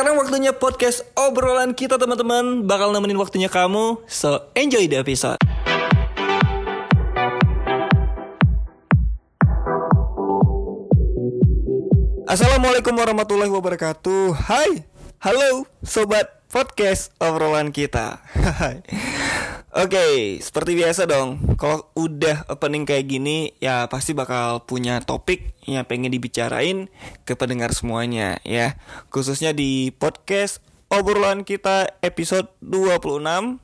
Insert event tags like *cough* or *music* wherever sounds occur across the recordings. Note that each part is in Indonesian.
Sekarang waktunya podcast obrolan kita teman-teman. Bakal nemenin waktunya kamu. So enjoy the episode. Assalamualaikum warahmatullahi wabarakatuh. Hai, halo sobat podcast obrolan kita *laughs* Oke, seperti biasa dong. Kalau udah opening kayak gini, ya pasti bakal punya topik yang pengen dibicarain ke pendengar semuanya ya. Khususnya di podcast obrolan kita episode 26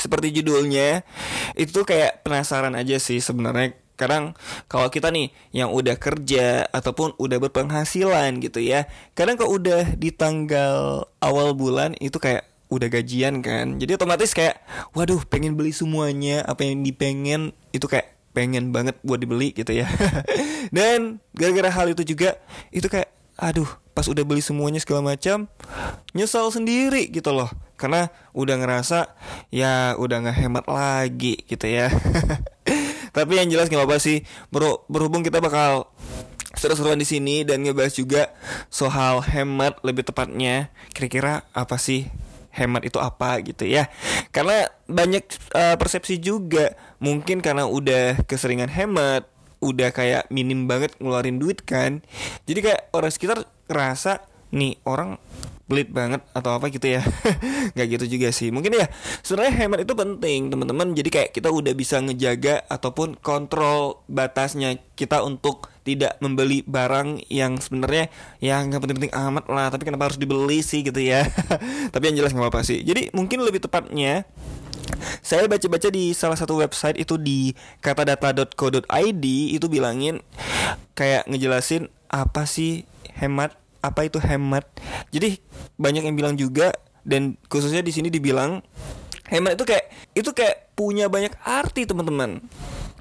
seperti judulnya itu kayak penasaran aja sih sebenarnya kadang kalau kita nih yang udah kerja ataupun udah berpenghasilan gitu ya kadang kalau udah di tanggal awal bulan itu kayak udah gajian kan jadi otomatis kayak waduh pengen beli semuanya apa yang dipengen itu kayak pengen banget buat dibeli gitu ya *laughs* dan gara-gara hal itu juga itu kayak aduh pas udah beli semuanya segala macam nyesal sendiri gitu loh karena udah ngerasa ya udah nggak hemat lagi gitu ya *laughs* Tapi yang jelas nggak apa-apa sih, bro. Berhubung kita bakal seru-seruan di sini dan ngebahas juga soal hemat lebih tepatnya. Kira-kira apa sih hemat itu apa gitu ya? Karena banyak uh, persepsi juga. Mungkin karena udah keseringan hemat, udah kayak minim banget ngeluarin duit kan. Jadi kayak orang sekitar ngerasa nih orang pelit banget atau apa gitu ya *laughs* nggak gitu juga sih mungkin ya sebenarnya hemat itu penting teman-teman jadi kayak kita udah bisa ngejaga ataupun kontrol batasnya kita untuk tidak membeli barang yang sebenarnya ya nggak penting-penting amat lah tapi kenapa harus dibeli sih gitu ya *laughs* tapi yang jelas nggak apa-apa sih jadi mungkin lebih tepatnya saya baca-baca di salah satu website itu di katadata.co.id itu bilangin kayak ngejelasin apa sih hemat apa itu hemat. Jadi banyak yang bilang juga dan khususnya di sini dibilang hemat itu kayak itu kayak punya banyak arti teman-teman.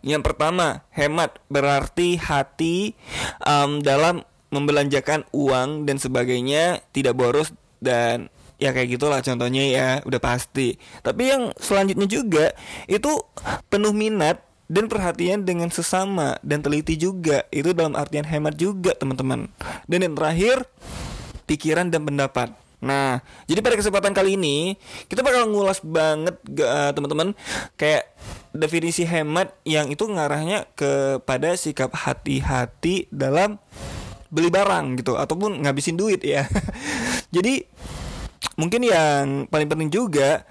Yang pertama, hemat berarti hati um, dalam membelanjakan uang dan sebagainya tidak boros dan ya kayak gitulah contohnya ya udah pasti. Tapi yang selanjutnya juga itu penuh minat dan perhatian dengan sesama dan teliti juga. Itu dalam artian hemat juga teman-teman. Dan yang terakhir pikiran dan pendapat nah jadi pada kesempatan kali ini kita bakal ngulas banget uh, teman-teman kayak definisi hemat yang itu ngarahnya kepada sikap hati-hati dalam beli barang gitu ataupun ngabisin duit ya. *laughs* Jadi mungkin yang paling penting juga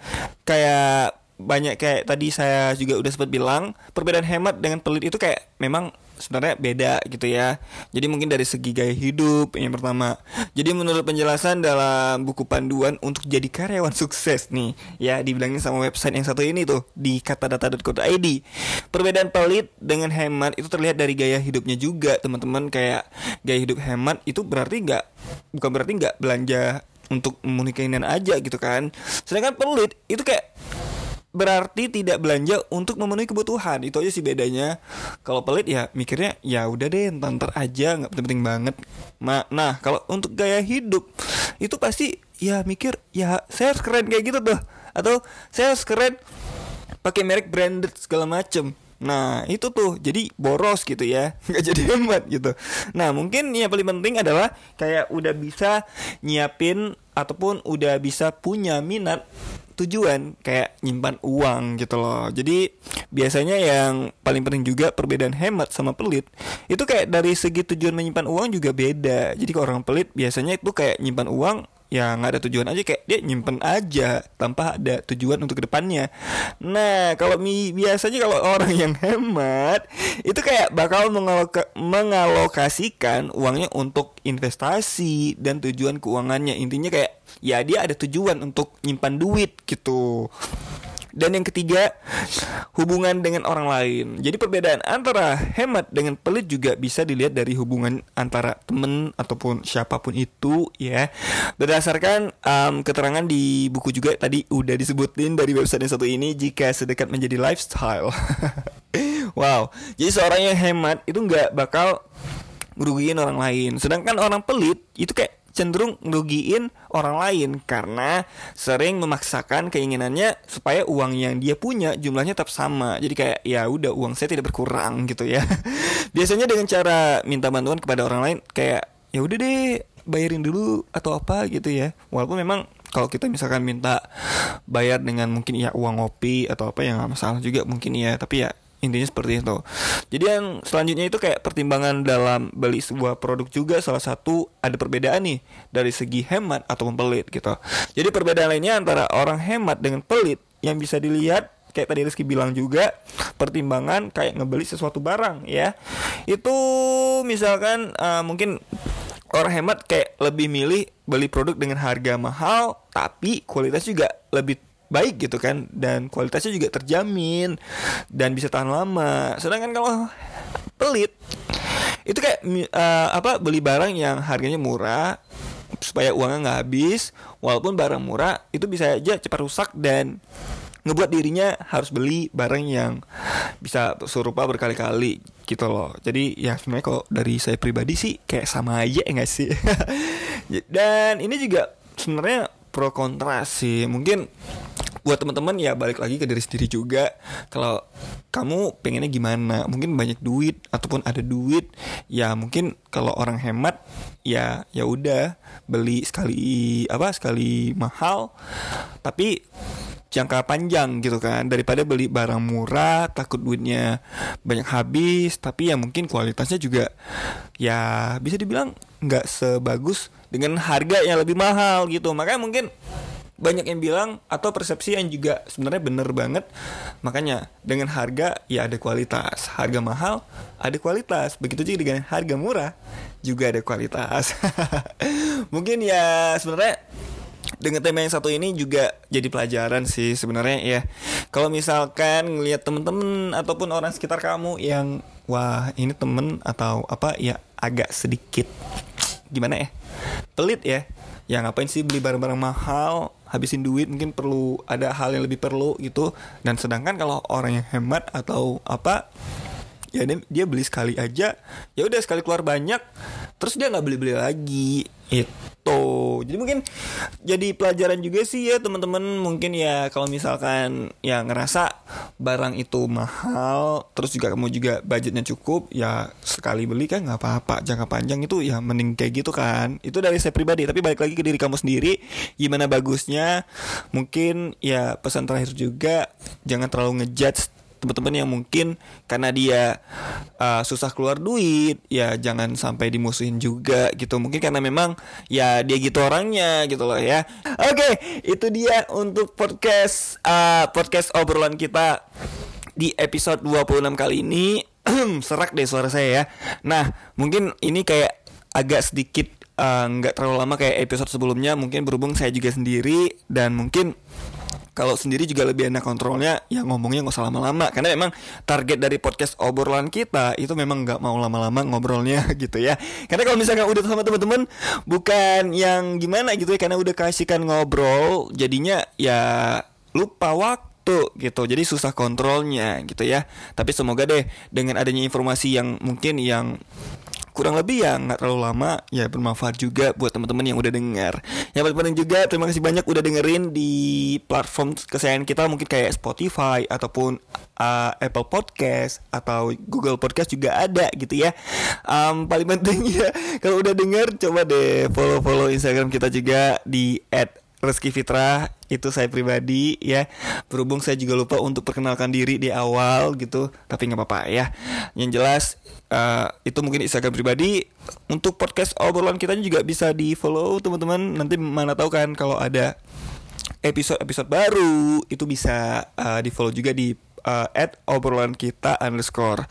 kayak banyak kayak tadi saya juga udah sempat bilang perbedaan hemat dengan pelit itu kayak memang sebenarnya beda gitu ya. Jadi mungkin dari segi gaya hidup yang pertama. Jadi menurut penjelasan dalam buku panduan untuk jadi karyawan *laughs* sukses nih, ya dibilangin sama website yang satu ini tuh di katadata.co.id. Perbedaan pelit dengan hemat itu terlihat dari gaya hidupnya juga, teman-teman. Kayak gaya hidup hemat itu berarti nggak bukan berarti nggak belanja untuk memenuhi keinginan aja gitu kan. Sedangkan pelit itu kayak berarti tidak belanja untuk memenuhi kebutuhan. Itu aja sih bedanya. Kalau pelit ya mikirnya ya udah deh ntar aja nggak penting-penting banget. Nah, nah kalau untuk gaya hidup itu pasti ya mikir ya saya harus keren kayak gitu tuh. Atau saya harus keren pakai merek branded segala macem. Nah itu tuh jadi boros gitu ya. *laughs* Nggak jadi hemat gitu. Nah mungkin yang paling penting adalah Kayak udah bisa nyiapin Ataupun udah bisa punya minat tujuan kayak nyimpan uang gitu loh. Jadi biasanya yang paling penting juga perbedaan hemat sama pelit itu kayak dari segi tujuan menyimpan uang juga beda. Jadi kalau orang pelit biasanya itu kayak nyimpan uang ya nggak ada tujuan aja kayak dia nyimpen aja tanpa ada tujuan untuk ke depannya. Nah kalau mi biasanya kalau *laughs* orang yang hemat itu kayak bakal mengaloka mengalokasikan uangnya untuk investasi dan tujuan keuangannya intinya kayak ya dia ada tujuan untuk nyimpan duit gitu. Dan yang ketiga, hubungan dengan orang lain. Jadi perbedaan antara hemat dengan pelit juga bisa dilihat dari hubungan antara temen ataupun siapa pun itu ya. Berdasarkan um, keterangan di buku juga tadi udah disebutin dari website yang satu ini jika sedekat menjadi lifestyle. *laughs* wow. Jadi seorang yang hemat itu nggak bakal merugikan orang lain. Sedangkan orang pelit itu kayak cenderung ngerugiin orang lain karena sering memaksakan keinginannya supaya uang yang dia punya jumlahnya tetap sama. Jadi kayak ya udah uang saya tidak berkurang *laughs* gitu ya. Biasanya dengan cara minta bantuan kepada orang lain kayak ya udah deh bayarin dulu atau apa gitu ya walaupun memang kalau kita misalkan minta bayar dengan mungkin ya uang ngopi atau apa yang nggak masalah juga mungkin ya tapi ya intinya seperti itu. Jadi yang selanjutnya itu kayak pertimbangan dalam beli sebuah produk juga salah satu ada perbedaan nih dari segi hemat ataupun pelit gitu. Jadi perbedaan lainnya antara orang hemat dengan pelit yang bisa dilihat kayak tadi Rizky bilang juga pertimbangan kayak ngebeli sesuatu barang ya. Itu misalkan uh, mungkin orang hemat kayak lebih milih beli produk dengan harga mahal tapi kualitas juga lebih baik gitu kan dan kualitasnya juga terjamin dan bisa tahan lama. Sedangkan kalau pelit itu kayak uh, apa beli barang yang harganya murah supaya uangnya nggak habis walaupun barang murah itu bisa aja cepat rusak dan ngebuat dirinya harus beli barang yang bisa serupa berkali-kali gitu loh. Jadi ya sebenarnya kalau dari saya pribadi sih kayak sama aja enggak sih? *laughs* Dan ini juga sebenarnya pro kontra sih. Mungkin buat teman-teman ya balik lagi ke diri sendiri juga. Kalau kamu pengennya gimana? Mungkin banyak duit ataupun ada duit ya mungkin kalau orang hemat ya ya udah beli sekali apa sekali mahal. Tapi jangka panjang gitu kan daripada beli barang murah takut duitnya banyak habis. Tapi ya mungkin kualitasnya juga ya bisa dibilang nggak sebagus dengan harga yang lebih mahal gitu. Makanya mungkin banyak yang bilang atau persepsi yang juga sebenarnya bener banget. Makanya dengan harga ya ada kualitas. Harga mahal ada kualitas. Begitu juga dengan harga murah juga ada kualitas. *laughs* Mungkin ya sebenarnya dengan tema yang satu ini juga jadi pelajaran sih sebenarnya ya. Kalau misalkan ngelihat temen-temen ataupun orang sekitar kamu yang wah ini temen atau apa ya agak sedikit gimana ya pelit ya. Ya ngapain sih beli barang-barang mahal, habisin duit mungkin perlu ada hal yang lebih perlu gitu. Dan sedangkan kalau orang yang hemat atau apa ya dia, dia beli sekali aja. Ya udah sekali keluar banyak terus dia nggak beli beli lagi. Itu jadi mungkin jadi pelajaran juga sih ya teman-teman. Mungkin ya kalau misalkan ya ngerasa barang itu mahal terus juga kamu juga budgetnya cukup ya sekali beli kan nggak apa-apa. Jangka panjang itu ya mending kayak gitu kan. Itu dari saya pribadi. Tapi balik lagi ke diri kamu sendiri. Gimana bagusnya? Mungkin ya pesan terakhir juga jangan terlalu ngejudge teman-teman yang mungkin karena dia uh, susah keluar duit ya jangan sampai dimusuhin juga gitu. Mungkin karena memang ya dia gitu orangnya gitu loh ya. Oke okay, itu dia untuk podcast uh, podcast obrolan kita di episode 26 kali ini. *clears throat* Serak deh suara saya ya. Nah mungkin ini kayak agak sedikit uh, nggak uh, terlalu lama kayak episode sebelumnya. Mungkin berhubung saya juga sendiri dan mungkin kalau sendiri juga lebih enak kontrolnya ya ngomongnya nggak usah lama-lama. Karena memang target dari podcast obrolan kita itu memang nggak mau lama-lama ngobrolnya *laughs* gitu ya. Karena kalau misalnya udah sama teman-teman bukan yang gimana gitu ya karena udah kasihkan ngobrol jadinya ya lupa waktu gitu. Jadi susah kontrolnya gitu ya. Tapi semoga deh dengan adanya informasi yang mungkin yang kurang lebih ya nggak terlalu lama ya bermanfaat juga buat teman-teman yang udah dengar yang paling penting juga terima kasih banyak udah dengerin di platform kesayangan kita mungkin kayak Spotify ataupun uh, Apple Podcast atau Google Podcast juga ada gitu ya. Um, paling penting *laughs* ya kalau udah denger coba deh follow follow Instagram kita juga di Reski Fitra itu saya pribadi ya. Berhubung saya juga lupa untuk perkenalkan diri di awal gitu tapi nggak apa-apa ya. Yang jelas uh, itu mungkin Instagram pribadi. Untuk podcast obrolan kita juga bisa di follow teman-teman. Nanti mana tahu kan kalau ada episode-episode baru itu bisa uh, di follow juga di uh, at obrolan kita underscore.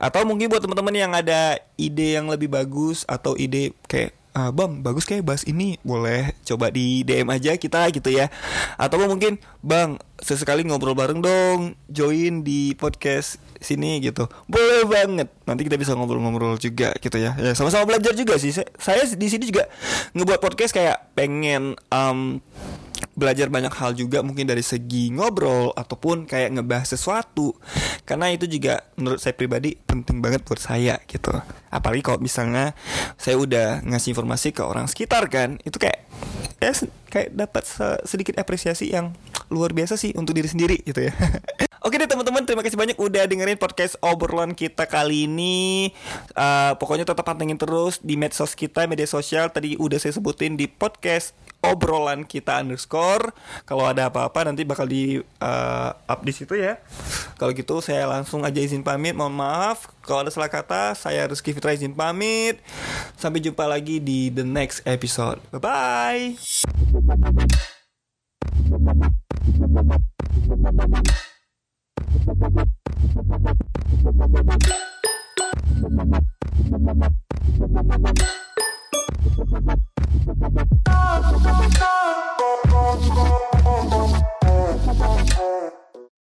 Atau mungkin buat teman-teman yang ada ide yang lebih bagus atau ide kayak uh, bang bagus kayak bahas ini boleh coba di DM aja kita gitu ya. Atau mungkin bang sesekali ngobrol bareng dong join di podcast sini gitu. Boleh banget. Nanti kita bisa ngobrol-ngobrol juga gitu ya. Ya sama-sama belajar juga sih. Saya, saya di sini juga ngebuat podcast kayak pengen um, belajar banyak hal juga mungkin dari segi ngobrol ataupun kayak ngebahas sesuatu. Karena itu juga menurut saya pribadi penting banget buat saya gitu. Apalagi kalau misalnya saya udah ngasih informasi ke orang sekitar kan itu kayak ya kayak dapat sedikit apresiasi yang luar biasa sih untuk diri sendiri gitu ya *laughs* Oke deh teman-teman, terima kasih banyak udah dengerin podcast obrolan kita kali ini. Uh, pokoknya tetap pantengin terus di medsos kita, media sosial. Tadi udah saya sebutin di podcast obrolan kita underscore. Kalau ada apa-apa nanti bakal di uh, up di situ ya. Kalau gitu saya langsung aja izin pamit. Mohon maaf kalau ada salah kata. Saya Rizky Fitra izin pamit. Sampai jumpa lagi di the next episode. Bye bye.